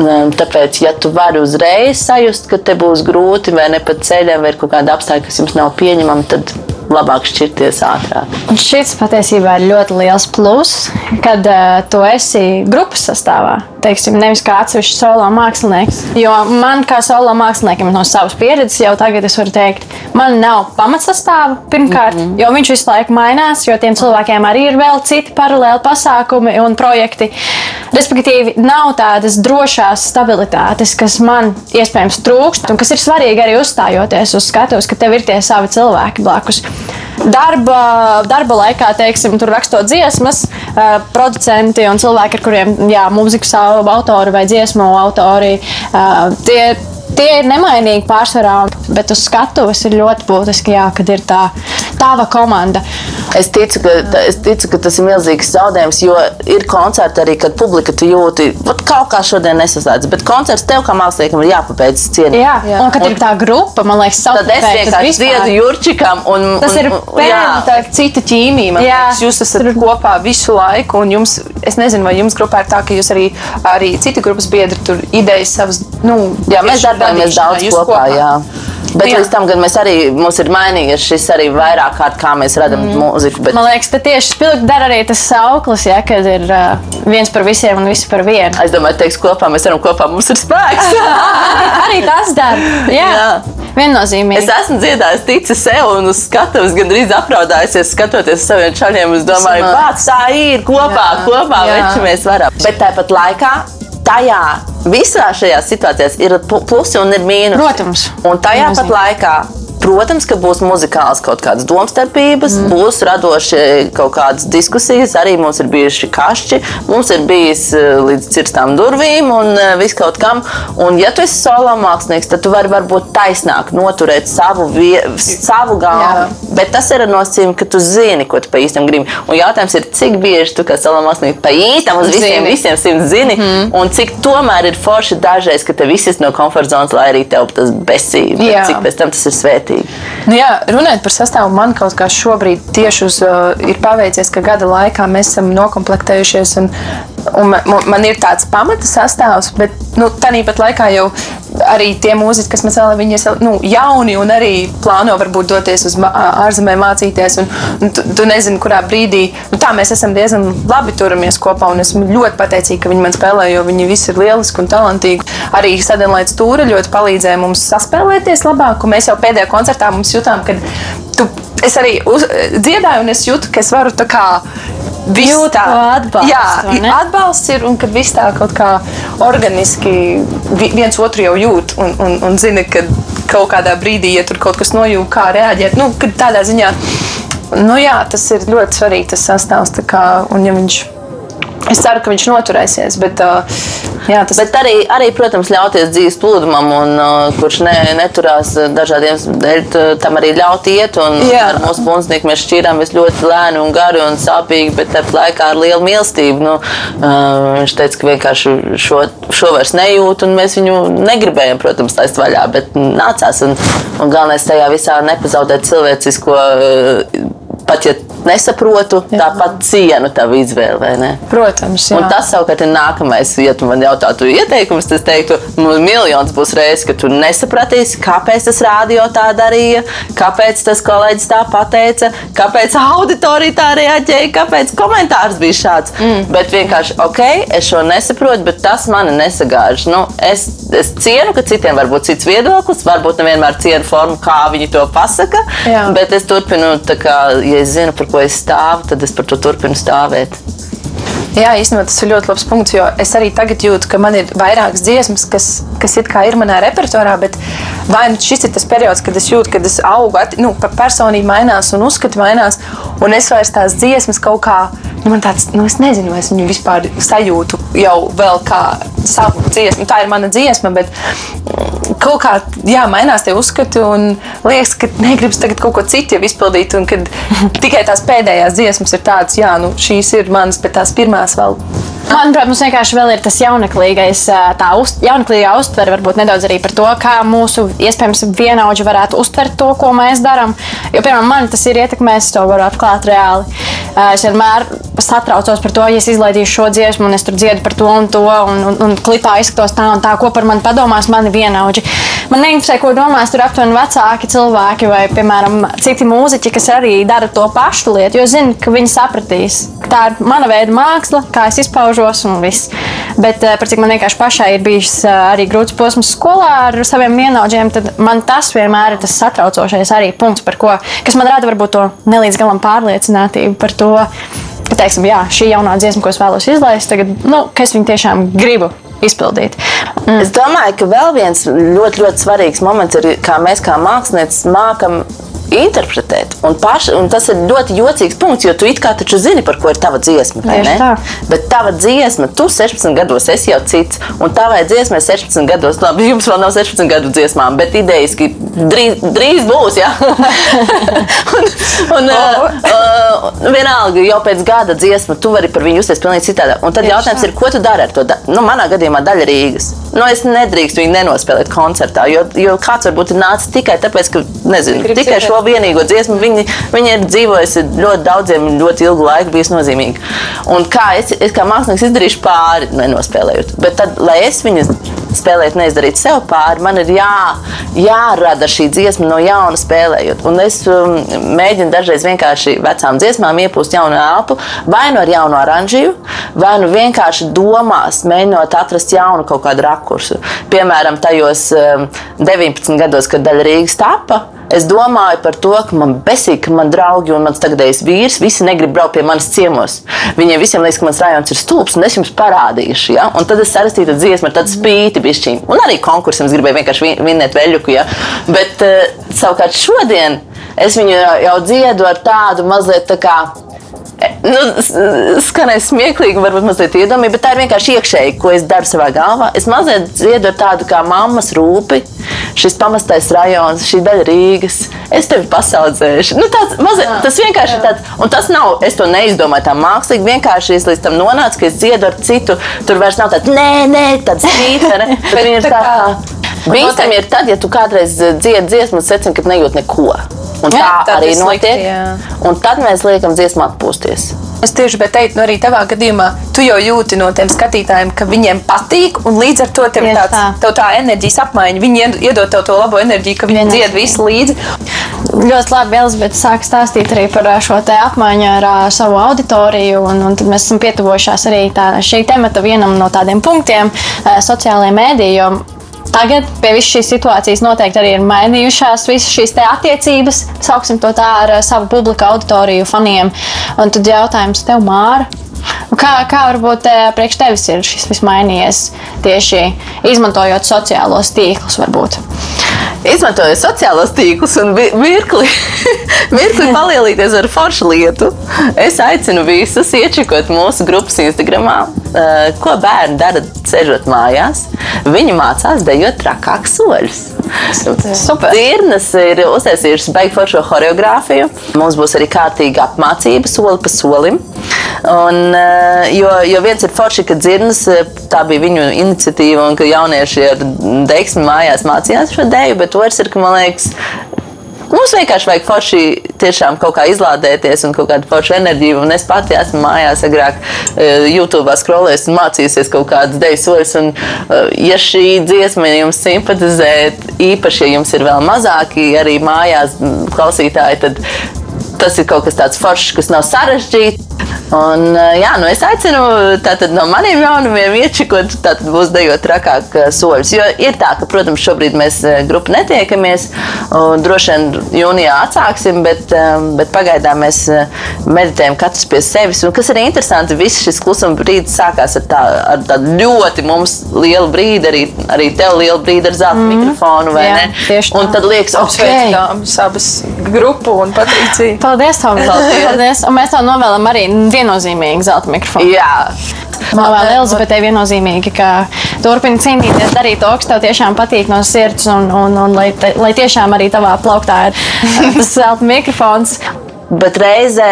Um, tāpēc, ja tu vari uzreiz sajust, ka te būs grūti vai ne pa ceļam, vai ir kaut kāda apstākļa, kas jums nav pieņemama, tad labāk šķirties ātrāk. Un šis patiesībā ir ļoti liels pluss, kad uh, tu esi grupas sastāvā. Teiksim, nevis kā atsevišķs solo mākslinieks. Jo man, kā solo māksliniekam, no savas pieredzes, jau tagad es varu teikt, man nav pamatsastāva pirmkārt, mm -hmm. jo viņš visu laiku mainās, jo tiem cilvēkiem arī ir vēl citi paralēli pasākumi un projekti. Respektīvi, nav tādas drošās stabilitātes, kas man iespējams trūkst, un kas ir svarīgi arī uzstājoties uz skatuves, ka tev ir tie savi cilvēki blakus darba, darba laikā, teiksim, tur rakstot dziesmas, uh, producenti un cilvēki, ar kuriem jā, mūzikas autori vai dziesmu autori, tie, tie ir nemainīgi pārsvarā, bet uz skatuves ir ļoti būtiski, jā, kad ir tā tava komanda. Es ticu, ka, es ticu, ka tas ir milzīgs zaudējums, jo ir koncerti arī, kad publika jūti, vat kaut kā šodien nesaslēdz, bet koncerts tev kā māksliniekam ir jāpabeidz cienīt. Jā, jā. Un kad un, ir tā grupa, man liekas, tad es vienkārši dziedu Jurčikam un, tas un, ir pēdējā cita ķīmija. Man liekas, jūs esat kopā visu laiku un jums, es nezinu, vai jums grupā ir tā, ka jūs arī, arī citi grupas biedri tur idejas savas, nu, jā, mēs darbojamies daudz kopā, kopā. Jā. Bet jā. līdz tam, kad mēs arī mums ir mainījies šis arī vairāk kārt, kā mēs redzam mm. mūziku. Bet... Man liekas, ka tieši spilgti dara arī tas sauklis, ja, kad ir uh, viens par visiem un visi par vienu. Es domāju, teiks kopā, mēs varam kopā, mums ir spēks. [LAUGHS] arī tas dara. Jā. jā. Viennozīmīgi. Es esmu dziedājis, tici sev un uz skatuves gandrīz apraudājusies, skatoties uz saviem čaļiem. Es domāju, kāds tā ir kopā, jā. kopā, veči mēs varam. Bet tāpat laikā tajā visā šajās situācijās ir plusi un ir mīnusi. Protams. Un tajā pat laikā Protams, ka būs muzikāls kaut kādas domstarpības, mm. būs radoši kaut kādas diskusijas. Arī mums ir bijuši kašķi, mums ir bijis eh, līdz cirstām durvīm un eh, viss kaut kam. Un, ja tu esi solo mākslinieks, tad tu vari varbūt taisnāk noturēt savu, vie, savu galvu. Bet tas ir ar nosacījumu, ka tu zini, ko tu pa īstam gribi. Un jautājums ir, cik bieži tu kā solo mākslinieks pa īstam uz visiem, zini. visiem simt zini, mm. un cik tomēr ir forši dažreiz, ka te viss ir no komforta zonas, lai arī tev tas besība. Cik pēc tam tas ir svētīgi vērtīgi. Nu jā, runājot par sastāvu, man kaut kā šobrīd tieši uz, uh, ir paveicies, ka gada laikā mēs esam nokomplektējušies. Un, un man, man ir tāds pamata sastāvs, bet nu, tāpat laikā jau arī tie mūziķi, kas man cēlā, viņi ir nu, jauni un arī plāno varbūt doties uz ārzemēm mācīties. Un, un tu, tu nezini, kurā brīdī. Nu, tā mēs esam diezgan labi turamies kopā un esmu ļoti pateicīga, ka viņi man spēlē, jo viņi visi ir lieliski un talantīgi. Arī Sadenlaits Tūra ļoti palīdzēja mums saspēlēties labāk, un mēs jau pēdējā koncertā mums jutām, ka tu, es arī uz, dziedāju un es jūtu, ka es varu tā kā Jūt tā atbalsts. Jā, atbalsts ir un kad viss tā kaut kā organiski viens otru jau jūt un, un, un zina, ka kaut kādā brīdī, ja tur kaut kas nojūta, kā reaģēt. Nu, tādā ziņā, nu jā, tas ir ļoti svarīgi tas sastāvs. Kā, un ja viņš Es ceru, ka viņš noturēsies. Bet, uh, jā, tas... bet arī, arī, protams, ļauties dzīves plūdumam, un, uh, kurš ne, neturās dažādiem dēļ, tam arī ļaut iet. Ar mūsu bundznieku mēs šķīrāmies ļoti lēni un gari un sāpīgi, bet tāpat laikā ar lielu mīlestību. Nu, uh, viņš teica, ka vienkārši šo, šo vairs nejūt, un mēs viņu negribējām, protams, laist vaļā, bet nācās. Un, un galvenais tajā visā nepazaudēt cilvēcisko. Uh, pat ja nesaprotu, jā. tāpat cienu tavu izvēli. Ne? Protams, jā. Un tas savukārt ir nākamais. Ja tu man jautātu ieteikumus, tad es teiktu, miljons būs reizes, ka tu nesapratīsi, kāpēc tas rādio tā darīja, kāpēc tas kolēģis tā pateica, kāpēc auditorija tā reaģēja, kāpēc komentārs bija šāds. Mm. Bet vienkārši, ok, es šo nesaprotu, bet tas mani nesagāž. Nu, es, es cienu, ka citiem var būt cits viedoklis, varbūt nevienmēr cienu formu, kā viņi to pasaka, jā. bet es turpinu, kā, ja es zinu, par ko es stāvu, tad es par to turpinu stāvēt. Jā, īstenībā tas ir ļoti labs punkts, jo es arī tagad jūtu, ka man ir vairākas dziesmas, kas, kas ir manā repertuārā, bet vai nu šis ir tas periods, kad es jūtu, ka es augu, nu, personība mainās un uzskati mainās, un es vairs tās dziesmas kaut kā, nu, man tāds, nu, es nezinu, es viņu vispār sajūtu jau vēl kā savu dziesmu. Tā ir mana dziesma, bet kaut kā jā, mainās tie uzskati un liekas, ka negribas tagad kaut ko citu izpildīt, un kad [LAUGHS] tikai tās pēdējās dziesmas ir tādas, jā, nu, šīs ir manas, bet tās pirmās vēl. Manuprāt, mums vienkārši vēl ir tas jauneklīgais, tā uz, jauneklīgā uztvere, varbūt nedaudz arī par to, kā mūsu iespējams vienaudži varētu uztvert to, ko mēs darām. Jo, piemēram, man tas ir ietekmējis, to varu atklāt reāli. Es vienmēr satraucos par to, ja es izlaidīšu šo dziesmu, un es tur dziedu par to un to, un, un, un klipā izskatos tā un tā, ko par mani padomās mani vienaudži. Man neinteresē, ko domās tur aptuveni vecāki cilvēki vai, piemēram, citi mūziķi, kas arī dara to pašu lietu, jo zinu, ka viņi sapratīs, ka tā ir mana veida māksla kā es izpaužos un viss. Bet eh, par cik man vienkārši pašai ir bijis eh, arī grūts posms skolā ar saviem vienaudžiem, tad man tas vienmēr ir tas satraucošais arī punkts, ko, kas man rada varbūt to nelīdz galam pārliecinātību par to, ka, teiksim, jā, šī jaunā dziesma, ko es vēlos izlaist, tagad, nu, ka es viņu tiešām gribu izpildīt. Mm. Es domāju, ka vēl viens ļoti, ļoti svarīgs moments ir, kā mēs kā mākslinieci mākam interpretēt. Un, paši, un tas ir ļoti jocīgs punkts, jo tu it kā taču zini, par ko ir tava dziesma. Bet tava dziesma, tu 16 gados esi jau cits, un tavai dziesmai 16 gados, labi, jums vēl nav 16 gadu dziesmām, bet idejiski drīz, drīz būs. Ja? [LAUGHS] un, un, oh. uh, vienalga, jau pēc gada dziesma, tu vari par viņu justies pavisam citādi. Un tad Tieši jautājums tā. ir, ko tu dari ar to? Nu, manā gadījumā daļa Rīgas. Nu, es nedrīkstu viņu nenospēlēt koncertā, jo, jo kāds varbūt ir nācis tikai tāpēc, ka nezinu, tikai šo šo vienīgo dziesmu. Viņa, viņa ir dzīvojusi ļoti daudziem, ļoti ilgu laiku, bijusi nozīmīga. Un kā es, es kā mākslinieks izdarīšu pāri, nenospēlējot. Bet tad, lai es viņu spēlētu, neizdarītu sev pāri, man ir jā, jārada šī dziesma no jauna spēlējot. Un es um, mēģinu dažreiz vienkārši vecām dziesmām iepūst jaunu elpu, vai nu ar jaunu oranžiju, vai nu vienkārši domās, mēģinot atrast jaunu kaut kādu rakursu. Piemēram, tajos um, 19 gados, kad daļa Rīgas tapa Es domāju par to, ka man besīgi, ka man draugi un mans tagadējais vīrs visi negrib braukt pie manis ciemos. Viņiem visiem liekas, ka mans rajonus ir stulbs, un es jums parādīšu. Ja? Un tad es sarakstīju dziesmu ar spīti bišķiņu. Un arī konkursam es gribēju vienkārši vin- vinnēt veļuku. Ja? Bet uh, savukārt šodien es viņu jau dziedu ar tādu mazliet tā kā. Nu, s- skanēs smieklīgi, varbūt mazliet iedomīgi, bet tā ir vienkārši iekšēji, ko es daru savā galvā. Es mazliet dziedu ar tādu kā mammas rūpi, šis pamestais rajons, šī daļa Rīgas. Es tevi pasaudzēšu. Nu, tāds, mazliet, tas vienkārši ir tāds, un tas nav, es to neizdomāju tā mākslīgi. Vienkārši es līdz tam nonācu, ka es dziedu ar citu. Tur vairs nav tāds, nē, nē, tāds spīd, vai ne? [LAUGHS] Bet viņi ir tā kā. Bīstami ir tad, ja tu kādreiz dziedi dziesmu secini, ka nejūt neko. Un tā Jā, tad arī slikti, notiek. jā. Un tad mēs liekam dziesmu atpūsties. Es tieši gribēju teikt, nu arī tavā gadījumā, tu jau jūti no tiem skatītājiem, ka viņiem patīk, un līdz ar to tev ir Tieši tāds, tā. tev tā enerģijas apmaiņa. Viņi ied- iedod tev to labo enerģiju, ka viņi dzied visu līdzi. Ļoti labi, Elizabete sāk stāstīt arī par ā, šo te apmaiņu ar ā, savu auditoriju. Un, un tad mēs esam pietuvojušies arī tā, šī temata vienam no tādiem punktiem - sociālajie mēdīji. Tagad pie visas šīs situācijas noteikti arī ir mainījušās visas šīs attiecības, sauksim to tā ar ā, savu publiku auditoriju, faniem. Un tad jautājums tev, Māra. Kā, kā varbūt ā, priekš tevis ir šis viss mainījies tieši izmantojot sociālos tīklus? Varbūt? Izmantoju sociālos tīklus un vi- mirkli, mirkli [LAUGHS] palielīties ar foršu lietu. Es aicinu visus iečakot mūsu grupas Instagram, ko bērni dara ceļot mājās. Viņi mācās dejot trakākus soļus. Super. Dirnas ir uztaisījušas beigtu foršo choreogrāfiju. Mums būs arī kārtīga apmācība soli pa solim. Un, jo, jo viens ir forši, ka dzirnas, tā bija viņu iniciatīva, un ka jaunieši ar deksmi mājās mācījās šo dēļu, bet otrs ir, ka man liekas, Mums vienkārši vajag forši tiešām kaut kā izlādēties un kaut kādu foršu enerģiju. Un es pati esmu mājās agrāk eh, YouTube skrolējis un mācījusies kaut kādas deju soļus. Un, eh, ja šī dziesma jums simpatizē, īpaši, ja jums ir vēl mazāki arī mājās klausītāji, tad tas ir kaut kas tāds foršs, kas nav sarežģīts. Un, jā, nu es aicinu tātad, no maniem jaunumiem iečikot, tātad būs dejot trakāk soļus. Jo ir tā, ka, protams, šobrīd mēs grupu netiekamies, droši vien jūnijā atsāksim, bet, bet pagaidām mēs meditējam katrs pie sevis. Un kas arī interesanti, viss šis klusuma brīdis sākās ar, tā, ar tādu ļoti mums lielu brīdi, arī, arī tev lielu brīdi ar zelta mm. mikrofonu, vai Jā, ne? tieši tā. Un tad liekas, ok, Sveicām abas grupu un Patricija. [LAUGHS] Paldies, Tom! Paldies! Un mēs tev novēlam arī viennozīmīgi zelta mikrofonu. jā. Novēlu Elizabetei viennozīmīgi, ka turpini cīnīties, darīt to, kas tev tiešām patīk no sirds, un, un, un lai, te, lai tiešām arī tavā plauktā ir eh, tas zelta mikrofons. Bet reizē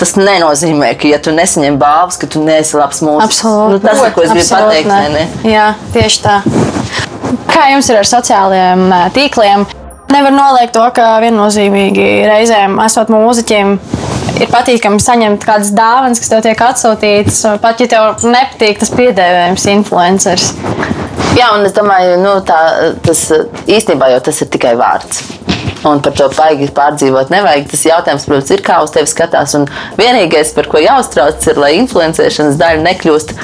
tas nenozīmē, ka, ja tu nesaņem balvas, ka tu neesi labs mūziķis. Absolūti. Nu, tas ko es gribu pateikt. vai ne? Jā, tieši tā. Kā jums ir ar sociālajiem ā, tīkliem? Nevar noliegt to, ka viennozīmīgi reizēm esot mūziķiem. Ir patīkami saņemt kādas dāvanas, kas tev tiek atsūtītas. Pat ja tev nepatīk tas piedēvējums, influenceris. Jā, un es domāju, nu, tā, tas īstenībā jau tas ir tikai vārds. Un par to baigi pārdzīvot nevajag. Tas jautājums, protams, ir kā uz tevi skatās. Un vienīgais, par ko jāuztrauc, ir, lai influencēšanas daļa nekļūst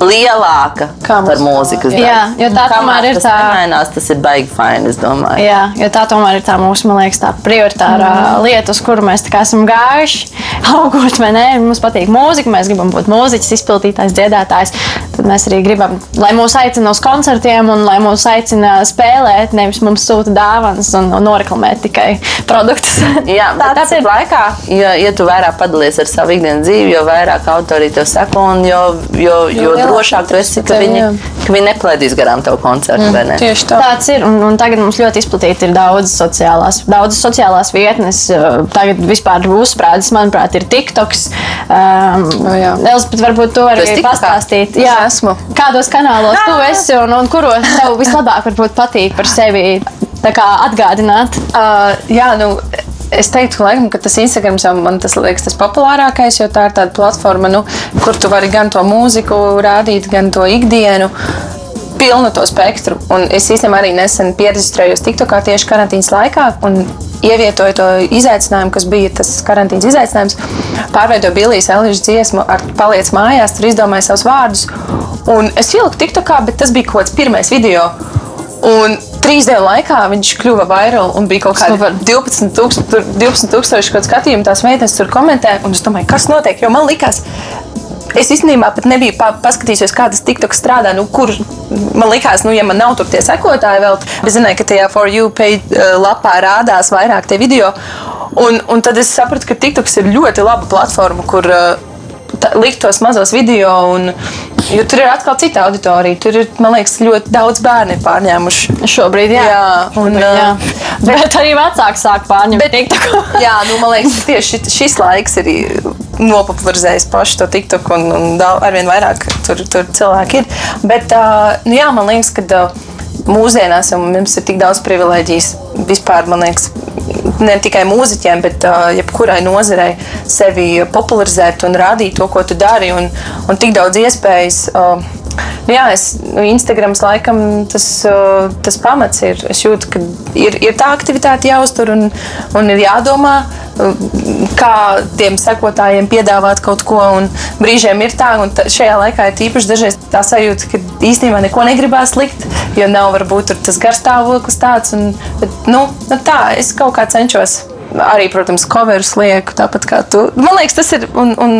lielāka Kā par mūzikas daļu. Jā, jo tā Kamēr tomēr ir tas tā. nemainās, tas ir baigi fini, es domāju. Jā, jo tā tomēr ir tā mūsu, man liekas, tā prioritārā mm. lieta, uz kuru mēs esam gājuši. [LAUGHS] Augot, vai ne? Mums patīk mūzika, mēs gribam būt mūziķis, izpildītājs, dziedātājs. Tad mēs arī gribam, lai mūs aicina uz koncertiem un lai mūs aicina spēlēt, nevis mums sūta dāvanas un, un noreklamēt tikai produktus. Jā, [LAUGHS] tāpat ir. laikā, ja, ja tu vairāk padalies ar savu ikdienas dzīvi, jo vairāk autori tev sako, un jo, jo, jo, jo drošāk tu esi, ka viņi, jā. ka viņi neplaidīs garām tavu koncertu. Mm, Tieši tā. Tāds ir. Un, un tagad mums ļoti izplatīti ir daudz sociālās, daudz sociālās vietnes. Uh, Tagad vispār uzsprādzis, manuprāt, ir TikToks. Um, O, jā. Elspēt, varbūt to Tu TikTokā? pastāstīt. Es esmu. Kādos kanālos tu esi un, un kuros tev vislabāk patīk par sevi kā atgādināt? Uh, jā, nu, es teiktu, ka, laikam, ka tas Instagram jau man tas liekas tas populārākais, jo tā ir tāda platforma, nu, kur tu vari gan to mūziku rādīt, gan to ikdienu. Pilnu to spektru. Un es īstenībā arī nesen pierakstījos TikTokā tieši karantīnas laikā un ievietoju to izaicinājumu, kas bija tas karantīnas izaicinājums. Pārveidoju Billijas Elīžas dziesmu ar paliec mājās, tur izdomāju savus vārdus. Un es ieliku TikTokā, bet tas bija kaut kāds pirmais video. Un trīs dienu laikā viņš kļuva vairāk un bija kaut kāda 12,000 12 kaut skatījumu. Tās meitenes tur komentē, un es domāju, kas notiek. Jo man likās, Es īstenībā pat nebiju pa paskatījusies, kā tas TikTok strādā. Nu, kur man likās, nu, ja man nav tur tie sekotāji vēl, es zināju, ka tajā For You page uh, lapā rādās vairāk tie video. Un, un tad es sapratu, ka TikToks ir ļoti laba platforma, kur uh, likt tos mazos video. Un, jo tur ir atkal cita auditorija. Tur ir, man liekas, ļoti daudz bērnu pārņēmuši. Šobrīd, jā. Jā, un, Šobrīd, jā. Bet, bet arī vecāki sāk pārņemt Bet-. [LAUGHS] Jā, nu, man liekas, ka tieši šis, šis laiks ir nopopularizējis pašu to TikTok, un, un arvien vairāk tur, tur cilvēki ir. Bet, uh, nu, jā, man liekas, ka uh, mūsdienās jau mums ir tik daudz privilēģijas vispār, man liekas, ne tikai mūziķiem, bet uh, jebkurai nozarei sevi popularizēt un rādīt to, ko tu dari, un, un tik daudz iespējas. Uh, Nu jā, es, nu, Instagrams laikam tas, uh, tas pamats ir. Es jūtu, ka ir, ir tā aktivitāte jāuztur un, un ir jādomā, uh, kā tiem sekotājiem piedāvāt kaut ko. Un brīžiem ir tā, un ta, šajā laikā ir tīpaši dažreiz tā sajūta, ka īstenībā neko negribās likt, jo nav varbūt tur tas garstāvoklis tāds. Un, bet, nu, nu tā, es kaut kā cenšos. Arī, protams, coverus lieku, tāpat kā tu. Man liekas, tas ir. Un, un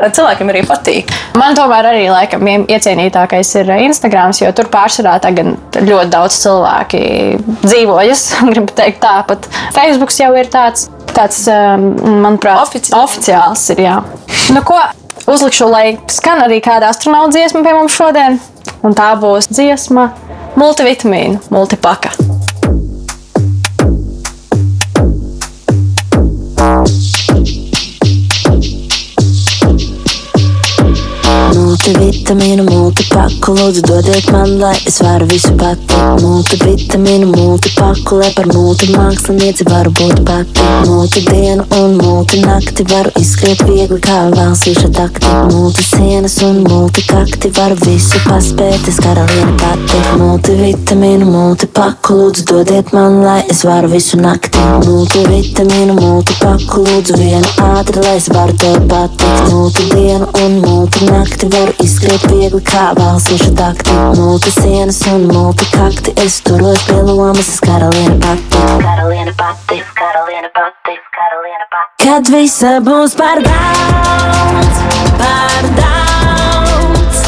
cilvēkiem arī patīk. Man tomēr arī laikam ie- iecienītākais ir Instagram, jo tur pārsvarā tagad ļoti daudz cilvēki dzīvojas. [LAUGHS] Gribu teikt, tāpat Facebook jau ir tāds, tāds um, manuprāt, Oficiāls. oficiāls ir. Jā. Nu, ko uzlikšu, lai skan arī kāda astronauta dziesma pie mums šodien, un tā būs dziesma multivitamīnu, multipaka. Multivitamīnu, multipaku, lūdzu dodiet man, lai es varu visu pati. Multivitamīnu, multipaku, lai par multimākslinieci varu būt pati. Multidienu un multinakti varu izskriet viegli kā valsīša takti. Multisienas un multikakti varu visu paspēt, es karaliene pati. Multivitamīnu, multipaku, lūdzu dodiet man, lai es varu visu nakti. Multivitamīnu, multipaku, lūdzu vienu ātri, lai es varu tev patikt. Multidienu un multinakti varu izskriet viegli kā valsīša takti. Multisienas un multikakti, es turos pie lomas, es karaliene pati. Karaliene pati, karaliene pati, karaliene pati. Kad visa būs par daudz, par daudz.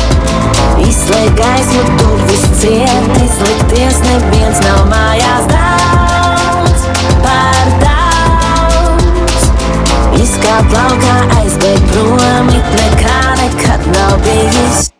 Izslēg gaismu, tur viss ciet, izlikties neviens nav mājās daudz, par daudz. Izkāpt laukā, aizbēgt prom, it nekā nekad nav bijis.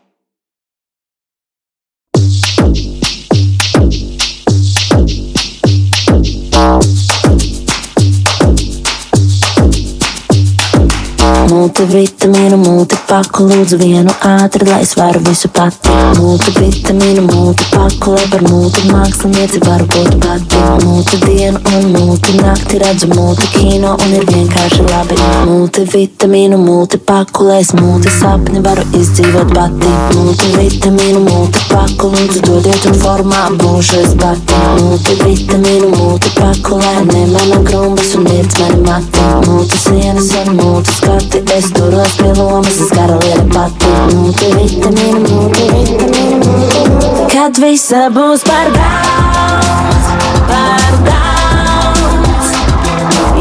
Multivitamīnu, multipaku, lūdzu vienu ātri, lai es varu visu pati. Multivitamīnu, multipaku, lai par multimākslinieci varu būt pati. Multidienu un multinakti redzu multikino un ir vienkārši labi. Multivitamīnu, multipaku, lai es multisapni varu izdzīvot pati. Multivitamīnu, multipaku, lūdzu dodiet un formā būšu es pati. Multivitamīnu, multipaku, lai nemana grumbas un nirds mani mati. Multisienas un multiskati, es turos pie lomas, es karaliene pati. Multivitamīnu, multivitamīnu, multivitamīnu. Kad visa būs par daudz, par daudz.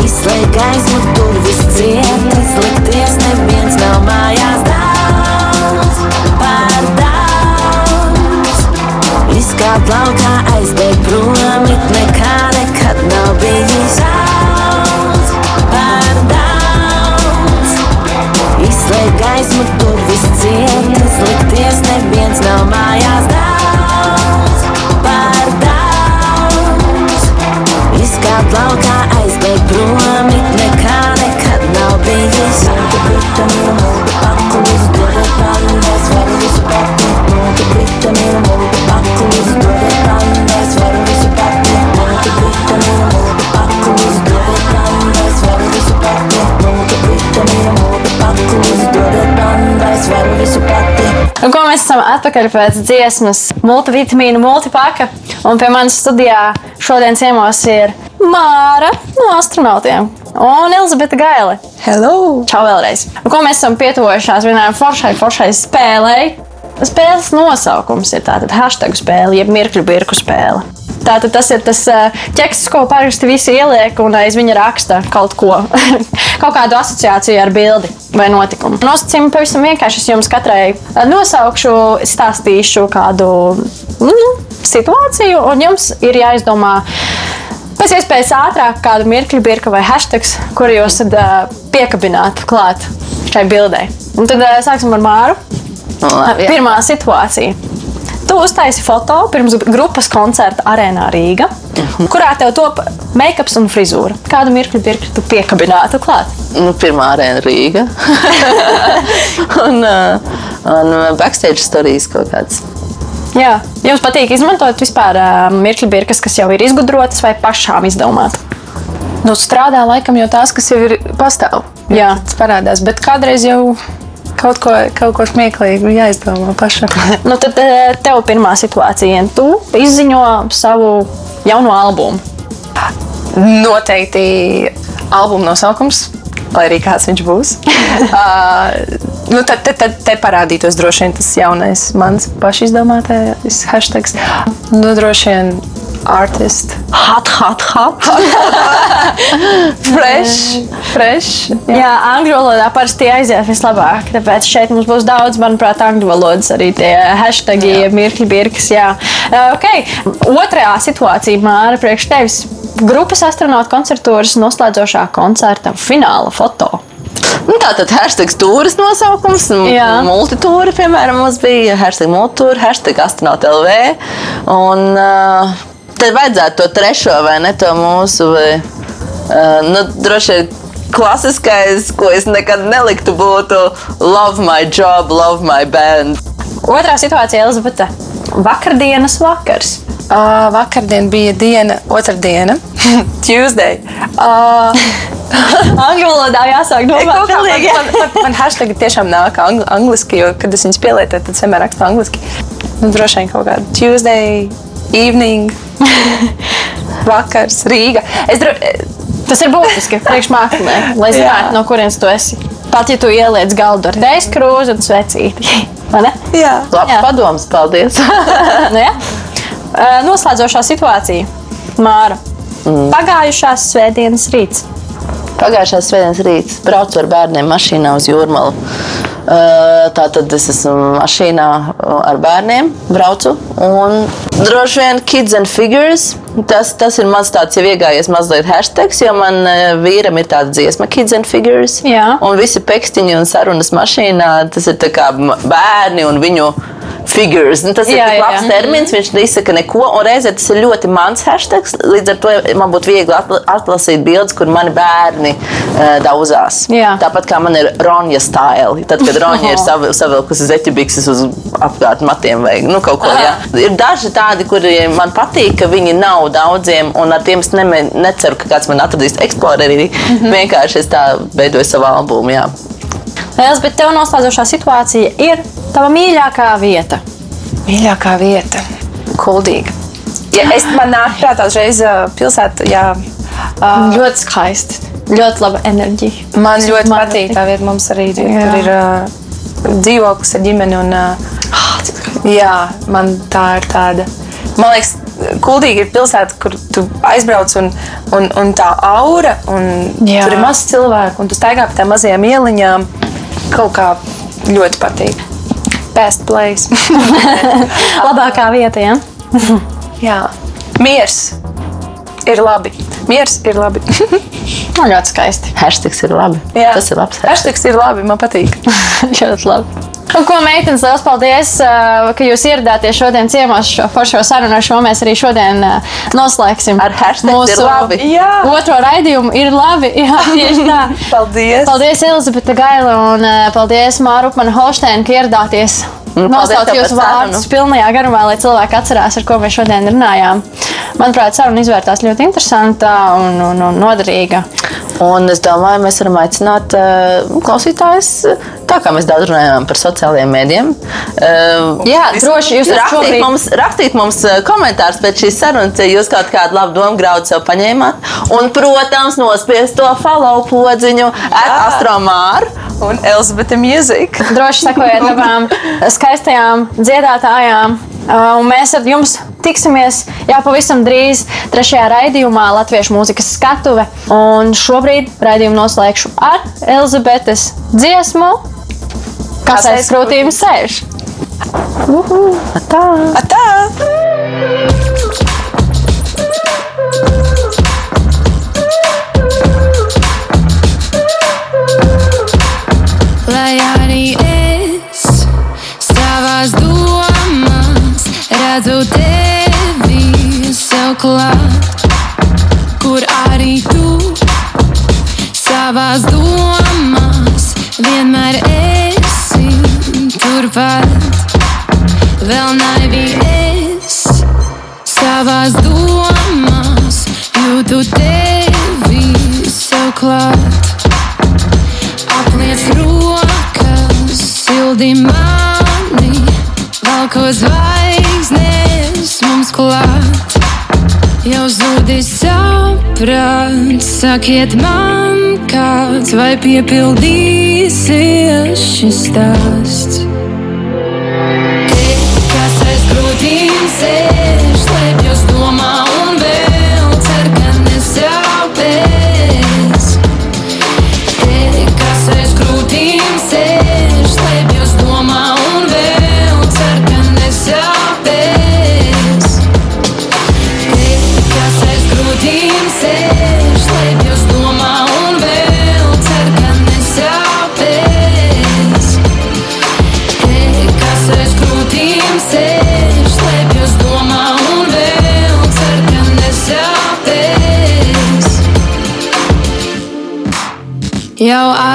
Izslēg gaismu, tur viss ciet, izlikties neviens nav mājās daudz, par daudz. Izkāpt laukā, aizbēgt prom, it nekā nekad nav bijis daudz, Izslēg gaismu, tur viss ciet, izlikties neviens nav mājās daudz, par daudz. Izkāpt laukā, Un ko mēs esam atpakaļ pēc dziesmas multivitamīnu, multipaka. Un pie manas studijā šodien ciemos ir Māra no astronautiem un Elizabete Gaile. Hello! Čau vēlreiz! Un ko mēs esam pietuvojušās vienai foršai, foršai spēlei? Spēles nosaukums ir tātad hashtag spēle, jeb mirkļu birku spēle. Tātad tas ir tas uh, ķeksis, ko parasti visi ieliek, un aiz viņa raksta kaut ko, [LAUGHS] kaut kādu asociāciju ar bildi vai notikumu. Nosacījumi pavisam vienkārši. Es jums katrai uh, nosaukšu, stāstīšu kādu nu, situāciju, un jums ir jāizdomā. Pēc iespējas ātrāk kādu mirkli, birka vai hashtag, kur jūs tad, uh, piekabinātu klāt šai bildei. Un tad uh, sāksim ar Māru. Labi, jā. Pirmā situācija. Tu uztaisi foto pirms grupas koncerta arēnā Rīga, kurā tev top make-ups un frizūra. Kādu mirkli pirkli tu piekabinātu klāt? Nu, pirmā arēna Rīga. [LAUGHS] un, uh, un backstage stāstījis kaut kāds. Jā, jums patīk izmantot vispār uh, mirkli birkas, kas jau ir izgudrotas vai pašām izdomātas. Nu, strādā laikam jau tās, kas jau ir pastāv. Jā. tas parādās. Bet kādreiz jau kaut ko, kaut ko smieklīgu jāizdomā pašam. [LAUGHS] Nu, tad eh, tev pirmā situācija, tu izziņo savu jauno albumu. Noteikti albuma nosaukums, lai arī kāds viņš būs. uh, [LAUGHS] nu, tad, tad, tad te parādītos droši vien tas jaunais, mans pašizdomātais hashtag. Nu, droši vien artist. Hot, hot, hot. [LAUGHS] Fresh, fresh. Jā, Jā angļu valodā parasti aiziet vislabāk. Tāpēc šeit mums būs daudz, manuprāt, angļu valodas arī tie hashtagi, mirkļi, birkas. Jā, Uh, ok. Otrā situācija, Māra, priekš tevis. Grupas astronautu koncertūras noslēdzošā koncerta fināla foto. Nu, tā tad hashtag stūris nosaukums, Jā. multitūra, piemēram, mums bija hashtag multitūra, hashtag astronaut LV. Un uh, te vajadzētu to trešo vai ne to mūsu, vai, uh, nu, droši vien klasiskais, ko es nekad neliktu, būtu love my job, love my band. Otrā situācija, Elizabete. Vakardienas vakars. Uh, vakardien bija diena, otra diena, [LAUGHS] Tuesday. Uh, [LAUGHS] Angļu valodā jāsāk domāt, kā pilnīgi. Man, man, hashtag tiešām nāk ang angliski, jo, kad es viņus pielietoju, tad es vienmēr rakstu angliski. Nu, droši vien kaut kāda Tuesday, evening, [LAUGHS] vakars, Rīga. Es dro... Tas ir būtiski priekšmāksliniekam, lai zinātu, no kurienes tu esi. Pat ja tu ieliec galdu ar dēļu krūzi un svecīti. [LAUGHS] Jā. Labs Jā. padoms, paldies! [LAUGHS] Nu? Uh, Noslēdzošā situācija. Māra. Mm. Pagājušās svētdienas rīts. Pagājušās svētdienas rīts braucu ar bērniem mašīnā uz jūrmālu. Tā tad es esmu mašīnā ar bērniem, braucu. Un droši vien kids and figures. Tas, tas ir mans tāds jau iegājies mazliet hashtags, jo man vīram ir tāda dziesma, kids and figures. Jā. Un visi pekstiņi un sarunas mašīnā, tas ir kā bērni un viņu figures. Nu, tas ir Jā, tik jā, labs jā. termins, viņš neizsaka neko. Un reizē tas ir ļoti mans hashtags. Līdz ar to man būtu viegli atla- atlasīt bildes, kur mani bērni uh, daudzās. Jā. Tāpat kā man ir Ronja stila. Tad, kad Ronja ir [LAUGHS] sav- savilkusi zeķibikses uz apkārt matiem vai nu, kaut ko tādu. Ir daži tādi, kuriem man patīk, ka viņi nav daudziem, un ar tiem es neme, neceru, ka kāds man atradīs Explorerī. Mm -hmm. Vienkārši es tā veidoju savu albumu. Jā. Elizabete, tev noslēdzošā situācija ir tava mīļākā vieta. Mīļākā vieta - kuldīga. Ja es man nāk prātā uzreiz ā, pilsēta, jā. ā, Ļoti skaisti. Ļoti laba enerģija. Man ļoti Man patīk tā vieta. Mums arī ir, Jā. tur ir uh, dzīvoklis ar ģimeni. Un, uh, jā, man tā ir tāda. Man liekas, Kuldīgi ir pilsēta, kur tu aizbrauc un, un, un tā aura, un Jā. tur ir maz cilvēku, un tu staigā pa tām mazajām ieliņām. Kaut kā ļoti patīk. Best place. [LAUGHS] Labākā vieta, ja? jā, miers ir labi. Miers ir labi. Man ļoti skaisti. Hashtags ir labi. Jā. Tas ir labs. hashtags. Hashtags ir labi, man patīk. [LAUGHS] ļoti labi. Un ko, meitenes, liels paldies, ā, ka jūs ieradāties šodien ciemos šo foršo sarunu. Ar šo mēs arī šodien ā, noslēgsim. Ar. Jā. Otro raidījumu ir labi. Jā, [LAUGHS] tieši tā. Paldies! Paldies, Elizabete Gaila, un ā, paldies Māra Upmana Holsteina, ka ieradāties. Nu, Nosaukt jūsu par vārdus pilnajā garumā, lai cilvēki atcerās, ar ko mēs šodien runājām. Manuprāt, saruna izvērtās ļoti interesanta un, un, un noderīga. Un es domāju, mēs varam aicināt uh, klausītājus, uh, tā kā mēs daudz runājām par sociālajiem mēdiem. Uh, Jā, droši jūs Rakstīt šobrīd- mums, rakstīt mums uh, komentārus pēc šīs sarunas, ja jūs kaut kādu labu domu graudu sev paņēmāt. Un, protams, nospiest to follow podziņu ar astromāru. Un Elizabete Music. Droši sekojiet abām skaistajām dziedātājām. Uh, un mēs ar jums tiksimies jau pavisam drīz trešajā raidījumā Latviešu mūzikas skatuve. Un šobrīd raidījumu noslēgšu ar Elizabetes dziesmu, kas aiz krūtīm sēž. Uhu, tā! Tā! Lai arī redzu tevi sev klāt, kur arī tu savās domās vienmēr esi turpat. Vēl nebija es savās domās, jūtu tevi sev klāt. Apliec rokas, sildi mani, valko zvaigznes mums klāt. Jau zudis saprāt, sakiet man kāds, vai piepildīsies šis stāsts. Te, kas aiz krūtīm sēž, slēpjas domā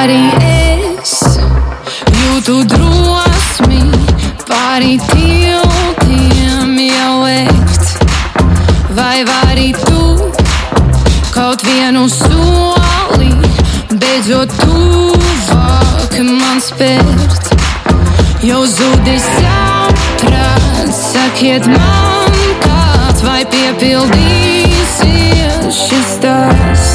arī es jūtu drosmi pāri tiltiem jau lekt. Vai vari tu kaut vienu soli beidzot tuvāk man spērt? Jau zudis saprāt, sakiet man kāds vai piepildīsies šis stāsts.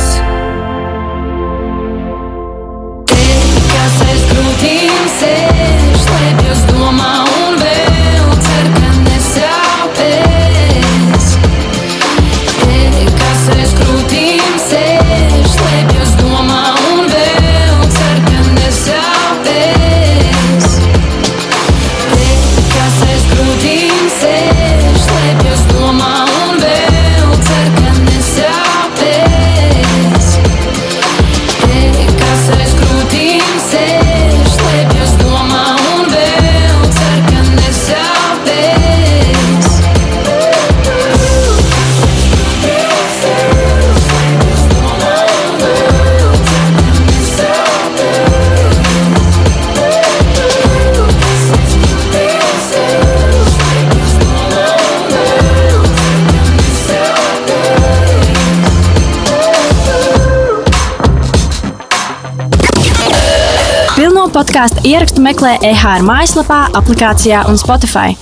Podkāstu ierakstu meklē EHR mājaslapā, aplikācijā un Spotify.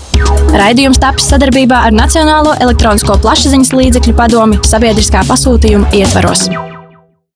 Raidījums tapis sadarbībā ar Nacionālo elektronisko plašsaziņas līdzekļu padomi sabiedriskā pasūtījuma ietvaros.